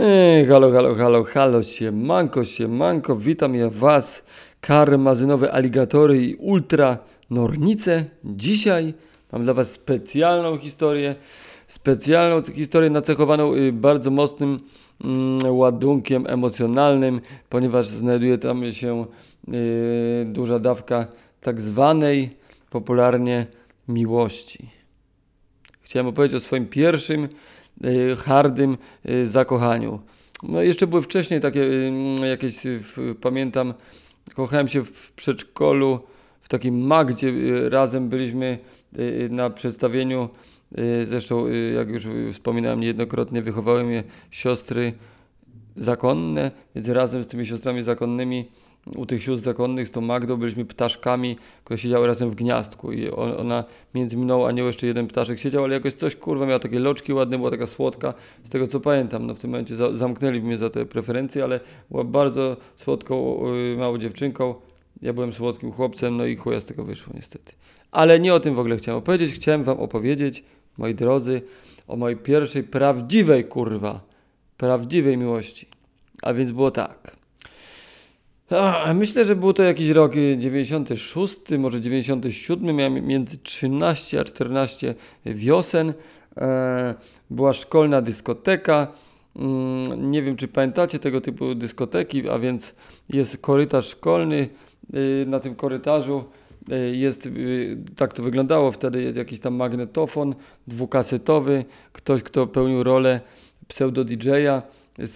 Ej, halo, halo, halo, halo, siemanko, siemanko, witam ja was, karmazynowe aligatory i ultra nornice. Dzisiaj mam dla was specjalną historię, specjalną historię nacechowaną y, bardzo mocnym mm, ładunkiem emocjonalnym, ponieważ znajduje tam się y, duża dawka tak zwanej popularnie miłości. Chciałem opowiedzieć o swoim pierwszym hardym y, zakochaniu. No jeszcze były wcześniej takie y, jakieś, pamiętam, kochałem się w przedszkolu, w takim Magdzie razem byliśmy na przedstawieniu, zresztą jak już wspominałem niejednokrotnie, wychowały mnie siostry zakonne, więc razem z tymi siostrami zakonnymi u tych sióstr zakonnych z tą Magdą byliśmy ptaszkami, które siedziały razem w gniazdku i ona między mną a nią jeszcze jeden ptaszek siedział, ale jakoś coś kurwa miała takie loczki ładne, była taka słodka, z tego co pamiętam, no w tym momencie za, zamknęli mnie za te preferencje, ale była bardzo słodką yy, małą dziewczynką, ja byłem słodkim chłopcem, no i chuja z tego wyszło niestety. Ale nie o tym w ogóle chciałem opowiedzieć, chciałem wam opowiedzieć, moi drodzy, o mojej pierwszej prawdziwej kurwa, prawdziwej miłości. A więc było tak. Myślę, że był to jakiś rok 96, może 97. Miałem między 13 a 14 wiosen. E, była szkolna dyskoteka. Mm, nie wiem, czy pamiętacie tego typu dyskoteki, a więc jest korytarz szkolny. E, na tym korytarzu e, jest, tak to wyglądało wtedy, jest jakiś tam magnetofon dwukasetowy. Ktoś, kto pełnił rolę pseudo-DJ-a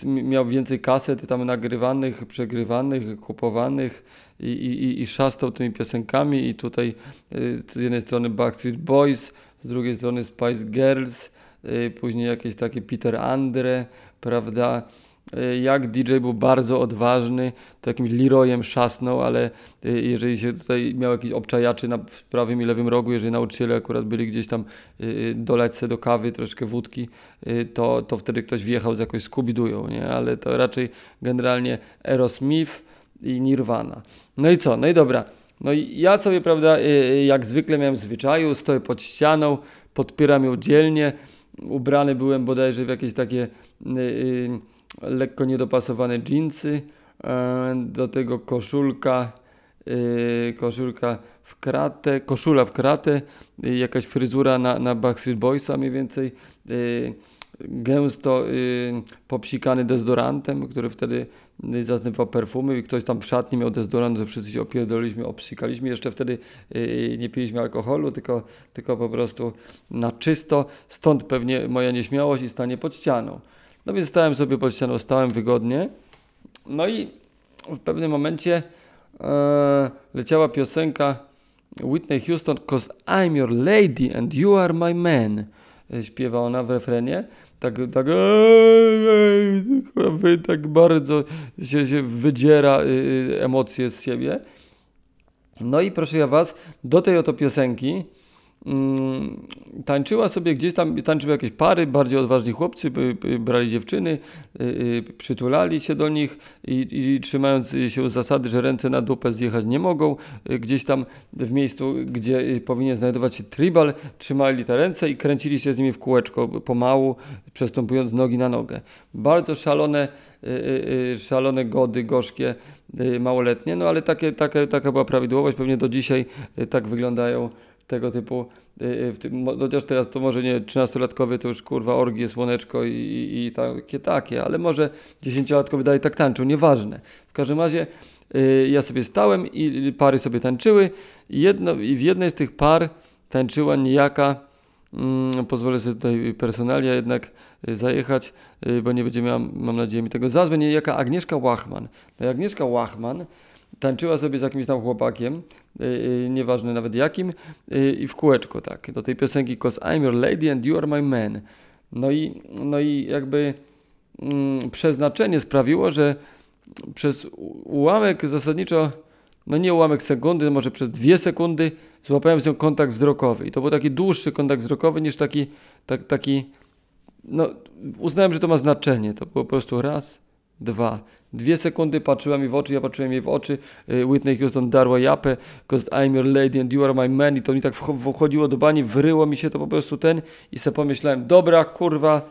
miał więcej kaset tam nagrywanych, przegrywanych, kupowanych i, i, i szastał tymi piosenkami i tutaj y, z jednej strony Backstreet Boys, z drugiej strony Spice Girls, y, później jakieś takie Peter Andre, prawda, jak DJ był bardzo odważny, to jakimś Leroyem szasnął, ale y, jeżeli się tutaj miał jakiś obczajaczy na prawym i lewym rogu, jeżeli nauczyciele akurat byli gdzieś tam y, dolać se do kawy troszkę wódki, to, to wtedy ktoś wjechał z jakąś skubidują, nie? Ale to raczej generalnie Aerosmith i Nirvana. No i co? No i dobra. No i ja sobie, prawda, jak zwykle miałem zwyczaju, stoję pod ścianą, podpieram ją dzielnie, ubrany byłem bodajże w jakieś takie lekko niedopasowane jeansy, e, do tego koszulka, e, koszulka w kratę, koszula w kratę, jakaś fryzura na, na Backstreet Boysa mniej więcej, gęsto popsikany dezodorantem, który wtedy zaznywał perfumy i ktoś tam w szatni miał dezodorant, to wszyscy się opierdoliliśmy, obsikaliśmy. Jeszcze wtedy nie piliśmy alkoholu, tylko, tylko po prostu na czysto. Stąd pewnie moja nieśmiałość i stanie pod ścianą. No więc stałem sobie pod ścianą, stałem wygodnie. No i w pewnym momencie e, leciała piosenka Whitney Houston, Cause I'm your lady and you are my man. E, śpiewa ona w refrenie. Tak, tak, ej, tak bardzo się, się wydziera y, y, emocje z siebie. No i proszę ja was, do tej oto piosenki tańczyła sobie gdzieś tam, tańczyły jakieś pary, bardziej odważni chłopcy, brali dziewczyny, y, y, przytulali się do nich i, i, trzymając się zasady, że ręce na dupę zjechać nie mogą, y, gdzieś tam w miejscu, gdzie powinien znajdować się tribal, trzymali te ręce i kręcili się z nimi w kółeczko pomału, przestępując nogi na nogę. Bardzo szalone, szalone gody, gorzkie, małoletnie, no ale takie, takie, taka była prawidłowość, pewnie do dzisiaj tak wyglądają tego typu, y, y, tym, chociaż teraz to może nie 13-latkowy to już kurwa orgie, słoneczko i, i, i takie takie, ale może 10-latkowy dalej tak tańczył, nieważne. W każdym razie y, ja sobie stałem i pary sobie tańczyły i, jedno, i w jednej z tych par tańczyła niejaka, mm, pozwolę sobie tutaj personalia jednak zajechać, bo nie będzie miała, mam nadzieję, mi tego za złe, niejaka Agnieszka Łachman. No Agnieszka Łachman tańczyła sobie z jakimś tam chłopakiem, yy, nieważne nawet jakim, yy, i w kółeczko tak, do tej piosenki Cause I'm your lady and you are my man. No i, no i jakby mm, przeznaczenie sprawiło, że przez ułamek zasadniczo, no nie ułamek sekundy, może przez dwie sekundy złapałem z nią kontakt wzrokowy. I to był taki dłuższy kontakt wzrokowy niż taki, tak, taki no uznałem, że to ma znaczenie. To było po prostu raz, dwa. Dwie sekundy patrzyła mi w oczy, ja patrzyłem jej w oczy. Y, Whitney Houston darła japę, cause I'm your lady and you are my man. I to mi tak wchodziło do bani, wryło mi się to po prostu ten i sobie pomyślałem, dobra, kurwa,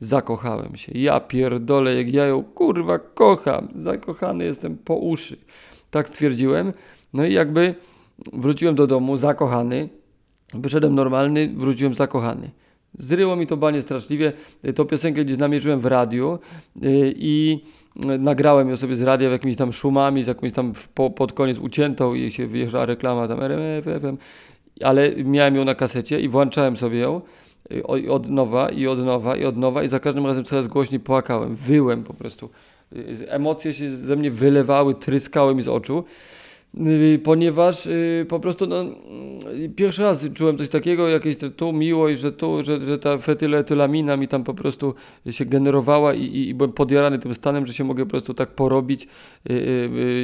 zakochałem się. Ja pierdolę, jak ja ją kurwa kocham. Zakochany jestem po uszy. Tak stwierdziłem. No i jakby wróciłem do domu zakochany. Wyszedłem normalny, wróciłem zakochany. Zryło mi to banie straszliwie. Tą piosenkę gdzieś namierzyłem w radiu y, i nagrałem ją sobie z radia w jakimiś tam szumami, z jakąś tam po, pod koniec uciętą i się wyjeżdżała reklama tam RMF, FM, ale miałem ją na kasecie i włączałem sobie ją y, od nowa i od nowa i od nowa i za każdym razem coraz głośniej płakałem, wyłem po prostu. Y, emocje się ze mnie wylewały, tryskały mi z oczu. Y, ponieważ y, po prostu no, y, pierwszy raz czułem coś takiego, jakieś tu miłość, że tu, że, że ta fetyletylamina mi tam po prostu się generowała i, i, byłem podjarany tym stanem, że się mogę po prostu tak porobić.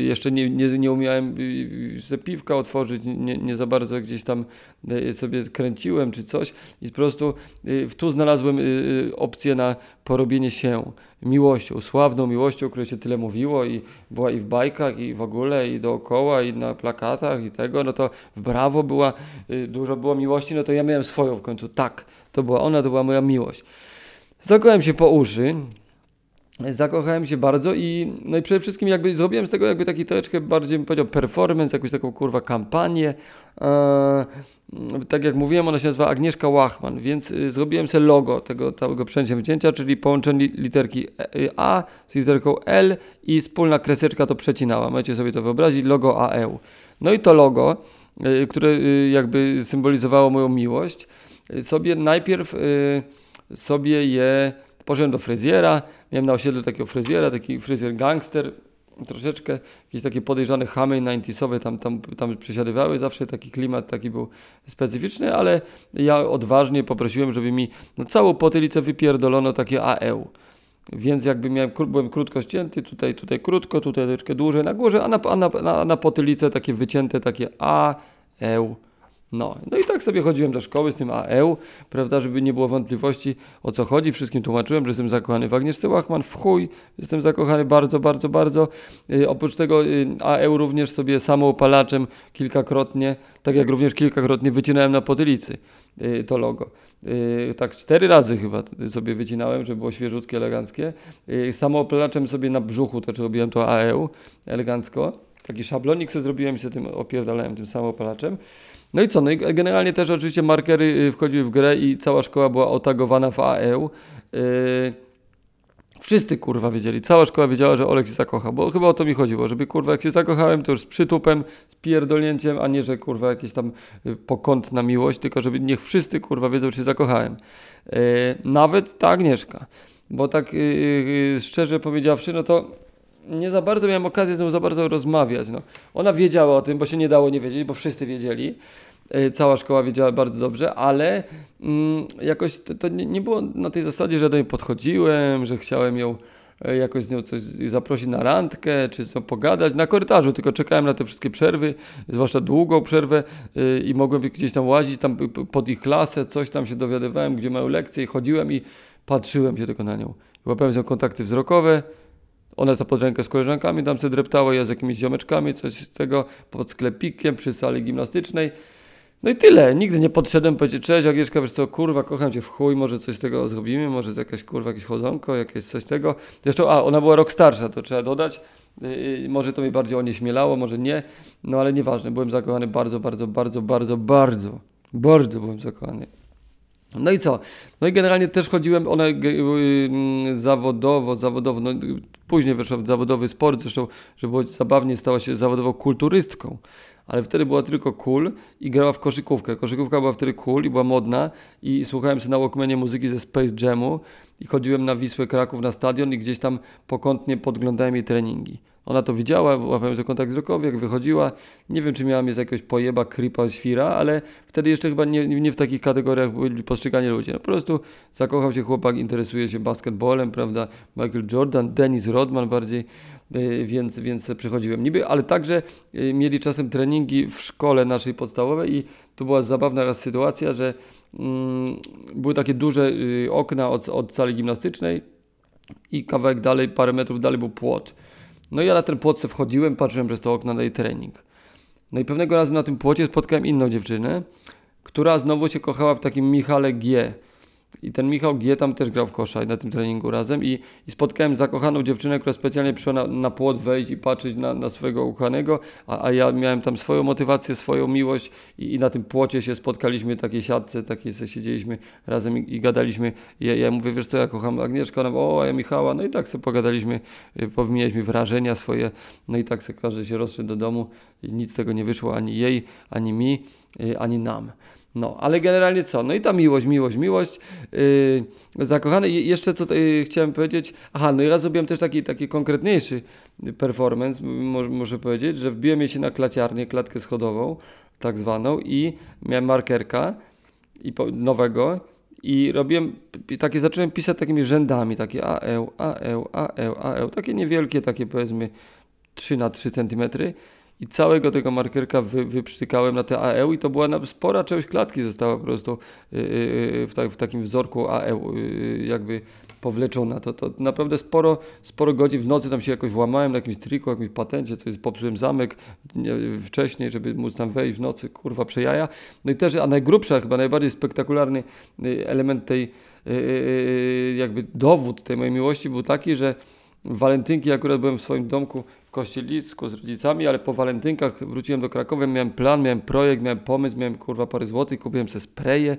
Jeszcze nie, nie, nie umiałem sobie piwka otworzyć, nie, nie za bardzo gdzieś tam sobie kręciłem czy coś i po prostu tu znalazłem opcję na porobienie się miłością, sławną miłością, o której się tyle mówiło i była i w bajkach, i w ogóle, i dookoła, i na plakatach, i tego, no to w Brawo była, y, dużo było miłości, no to ja miałem swoją w końcu, tak, to była ona, to była moja miłość. Zakochałem się po uszy, zakochałem się bardzo i, no i przede wszystkim jakby zrobiłem z tego jakby taki troszeczkę bardziej bym powiedział performance, jakąś taką kurwa kampanię. Eee, tak jak mówiłem, ona się nazywa Agnieszka Łachman, więc y, zrobiłem sobie logo tego całego przedsięwzięcia, czyli połączenie literki e, y, A z literką L i wspólna kreseczka to przecinała. Możecie sobie to wyobrazić, logo AEU. No i to logo, y, które jakby symbolizowało moją miłość, sobie najpierw sobie je poszedłem do fryzjera, miałem na osiedlu takiego fryzjera, taki fryzjer gangster, troszeczkę jakieś takie podejrzane chamy 90 tam, tam, tam przesiadywały, zawsze taki klimat taki był specyficzny, ale ja odważnie poprosiłem, żeby mi no, całą potylicę wypierdolono takie AEU. Więc jakby miałem, byłem krótko ścięty, tutaj, tutaj krótko, tutaj troszeczkę dłużej na górze, a na, a na, na, na potylicę takie wycięte takie AEU. No, no i tak sobie chodziłem do szkoły z tym AEU, prawda, żeby nie było wątpliwości o co chodzi. Wszystkim tłumaczyłem, że jestem zakochany w Agnieszce Łachman, w chuj, jestem zakochany bardzo, bardzo, bardzo. Yy, oprócz tego yy, AEU również sobie samoopalaczem kilkakrotnie, tak jak również kilkakrotnie wycinałem na potylicy yy, to logo. Yy, tak cztery razy chyba sobie wycinałem, żeby było świeżutkie, eleganckie. Yy, samoopalaczem sobie na brzuchu też robiłem to AEU elegancko. Taki szablonik sobie zrobiłem i się tym opierdalałem tym samoopalaczem. No i co? No i generalnie też oczywiście markery y, wchodziły w grę i cała szkoła była otagowana w AEU. Yy, wszyscy kurwa wiedzieli, cała szkoła wiedziała, że Olek się zakocha, bo chyba o to mi chodziło, żeby kurwa jak się zakochałem, to już z przytupem, z pierdolnięciem, a nie, że kurwa jakieś tam y, pokątna miłość, tylko żeby niech wszyscy kurwa wiedzą, że się zakochałem. Yy, nawet ta Agnieszka, bo tak yy, szczerze powiedziawszy, no to nie za bardzo miałem okazję z nią za bardzo rozmawiać. No. Ona wiedziała o tym, bo się nie dało nie wiedzieć, bo wszyscy wiedzieli. E, cała szkoła wiedziała bardzo dobrze, ale mm, jakoś to, to nie, nie, było na tej zasadzie, że do niej podchodziłem, że chciałem ją e, jakoś z nią coś zaprosić na randkę, czy co pogadać na korytarzu, tylko czekałem na te wszystkie przerwy, zwłaszcza długą przerwę yy, i mogłem gdzieś tam łazić tam pod ich klasę, coś tam się dowiadywałem, gdzie mają lekcje i chodziłem i patrzyłem się tylko na nią. Łapałem z nią kontakty wzrokowe, ona za pod rękę z koleżankami tam sobie dreptała, ja z jakimiś ziomeczkami, coś z tego, pod sklepikiem, przy sali gimnastycznej. No i tyle. Nigdy nie podszedłem, powiedzieć, cześć Agnieszka, wiesz co, kurwa, kocham cię w chuj, może coś z tego zrobimy, może jakaś kurwa, jakieś chodzonko, jakieś coś z tego. Zresztą, a, ona była rok starsza, to trzeba dodać. Yy, może to mnie bardziej onieśmielało, może nie, no ale nieważne, byłem zakochany bardzo, bardzo, bardzo, bardzo, bardzo, bardzo byłem zakochany. No i co? No i generalnie też chodziłem, one mm, zawodowo, zawodowo, no później weszła w zawodowy sport, zresztą, żeby było zabawnie, stała się zawodową kulturystką ale wtedy była tylko cool i grała w koszykówkę. Koszykówka była wtedy cool i była modna i słuchałem sobie na Walkmanie muzyki ze Space Jamu i chodziłem na Wisłę Kraków na stadion i gdzieś tam pokątnie podglądałem jej treningi. Ona to widziała, łapałem to kontakt wzrokowy, jak wychodziła. Nie wiem, czy miałam je z jakiegoś pojeba, kripa, świra, ale wtedy jeszcze chyba nie, nie w takich kategoriach byli postrzegani ludzie. No po prostu zakochał się chłopak, interesuje się basketbolem, prawda? Michael Jordan, Dennis Rodman bardziej, y, więc, więc przychodziłem. Niby, ale także y, mieli czasem treningi w szkole naszej podstawowej i tu była zabawna sytuacja, że mm, były takie duże y, okna od, od sali gimnastycznej i kawałek dalej, parę metrów dalej był płot. No i ja na ten płot wchodziłem, patrzyłem przez to okno na jej trening. No i pewnego razu na tym płocie spotkałem inną dziewczynę, która znowu się kochała w takim Michale G. I ten Michał G. tam też grał w kosza na tym treningu razem i, i spotkałem zakochaną dziewczynę, która specjalnie przyszła na, na płot wejść i patrzeć na, na swojego ukochanego, a, a ja miałem tam swoją motywację, swoją miłość i, i na tym płocie się spotkaliśmy, takiej siatce, takiej se siedzieliśmy razem i, i gadaliśmy. I ja, ja mówię, wiesz co, ja kocham Agnieszkę, ona mówi, o, a ja Michała, no i tak sobie pogadaliśmy, y, powymienialiśmy wrażenia swoje, no i tak sobie każdy się rozszedł do domu i nic z tego nie wyszło ani jej, ani mi, y, ani nam. No, ale generalnie co? No i ta miłość, miłość, miłość. Yy, zakochany. I jeszcze co yy, chciałem powiedzieć. Aha, no i raz zrobiłem też taki, taki konkretniejszy performance, może, powiedzieć, że wbiłem się na klaciarnię, klatkę schodową, tak zwaną, i miałem markerka i nowego. I robiłem, takie zacząłem pisać takimi rzędami, takie AE, AE, AE, AE, takie niewielkie, takie powiedzmy 3 na 3 centymetry i całego tego markerka wy, wyprztykałem na te AEU i to była spora część klatki została po prostu yy, yy, w, tak, w, takim wzorku AEU jakby powleczona. To, to naprawdę sporo, sporo godzin w nocy tam się jakoś włamałem na jakimś triku, jakimś patencie, coś popsułem zamek nie, wcześniej, żeby móc tam wejść w nocy, kurwa przejaja. No i też, a najgrubsza, chyba najbardziej spektakularny y, element tej, y, y, jakby dowód tej mojej miłości był taki, że walentynki akurat byłem w swoim domku w Kościelicku z rodzicami, ale po walentynkach wróciłem do Krakowa, miałem plan, miałem projekt, miałem pomysł, miałem kurwa parę złotych, kupiłem sobie spreje,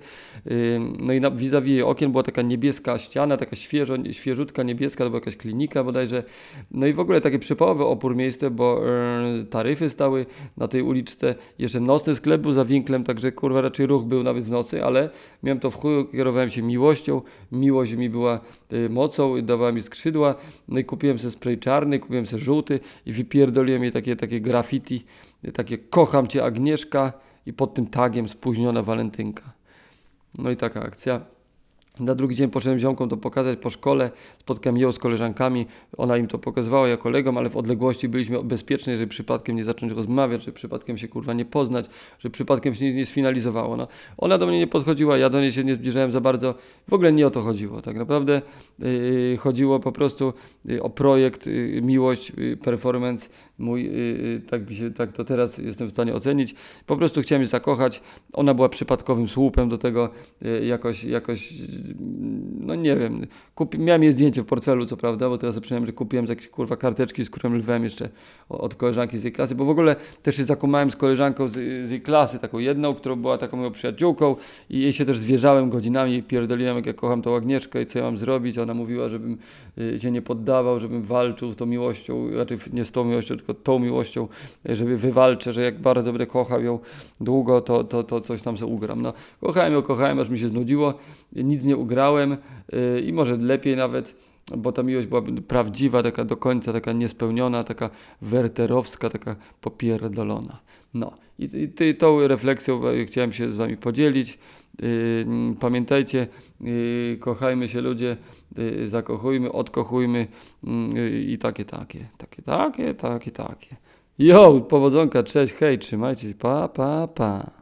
no i na vis-a-vis okien była taka niebieska ściana, taka świeżo, świeżutka niebieska, to była jakaś klinika bodajże, no i w ogóle takie przypałowe opór miejsce, bo yy, taryfy stały na tej uliczce, jeszcze nocny sklep był za winklem, także kurwa raczej ruch był nawet w nocy, ale miałem to w chuju, kierowałem się miłością, miłość mi była yy, mocą, dawała mi skrzydła, no i kupiłem sobie spray czarny, kupiłem sobie żółty, i wypierdoliłem jej takie, takie graffiti, takie kocham Cię Agnieszka i pod tym tagiem spóźniona walentynka. No i taka akcja. Na drugi dzień poszedłem ziomkom to pokazać po szkole, spotkałem ją z koleżankami, ona im to pokazywała, ja kolegom, ale w odległości byliśmy bezpieczni, żeby przypadkiem nie zacząć rozmawiać, żeby przypadkiem się kurwa nie poznać, żeby przypadkiem się nic nie sfinalizowało. No, ona do mnie nie podchodziła, ja do niej się nie zbliżałem za bardzo, w ogóle nie o to chodziło. Tak naprawdę yy, chodziło po prostu yy, o projekt, yy, miłość, yy, performance, mój, yy, tak, się, tak to teraz jestem w stanie ocenić. Po prostu chciałem się zakochać, ona była przypadkowym słupem do tego, yy, jakoś, jakoś no nie wiem, kupi, miałem jej zdjęcie w portfelu, co prawda, bo teraz przypomniałem, że kupiłem jakieś kurwa karteczki z którym lwem jeszcze od koleżanki z jej klasy, bo w ogóle też się zakumałem z koleżanką z, z jej klasy, taką jedną, którą była taką moją przyjaciółką i jej się też zwierzałem godzinami pierdoliłem, jak ja kocham tą Agnieszkę i co ja mam zrobić. Ona mówiła, żebym y, się nie poddawał, żebym walczył z tą miłością, raczej nie z tą miłością, tylko tą miłością, żeby wywalczę, że jak bardzo będę kochał ją długo, to, to, to coś tam sobie ugram. No, kochałem ją, kochałem, aż mi się znudziło, nic nie ugrałem yy, i może lepiej nawet bo ta miłość była prawdziwa, taka do końca, taka niespełniona, taka werterowska, taka popierdolona. No i, i, i tą refleksją chciałem się z Wami podzielić. Yy, pamiętajcie, yy, kochajmy się ludzie, yy, zakochujmy, odkochujmy i takie, takie, takie, takie, takie, takie. Jo, powodzonka, cześć, hej, trzymajcie się, pa, pa, pa.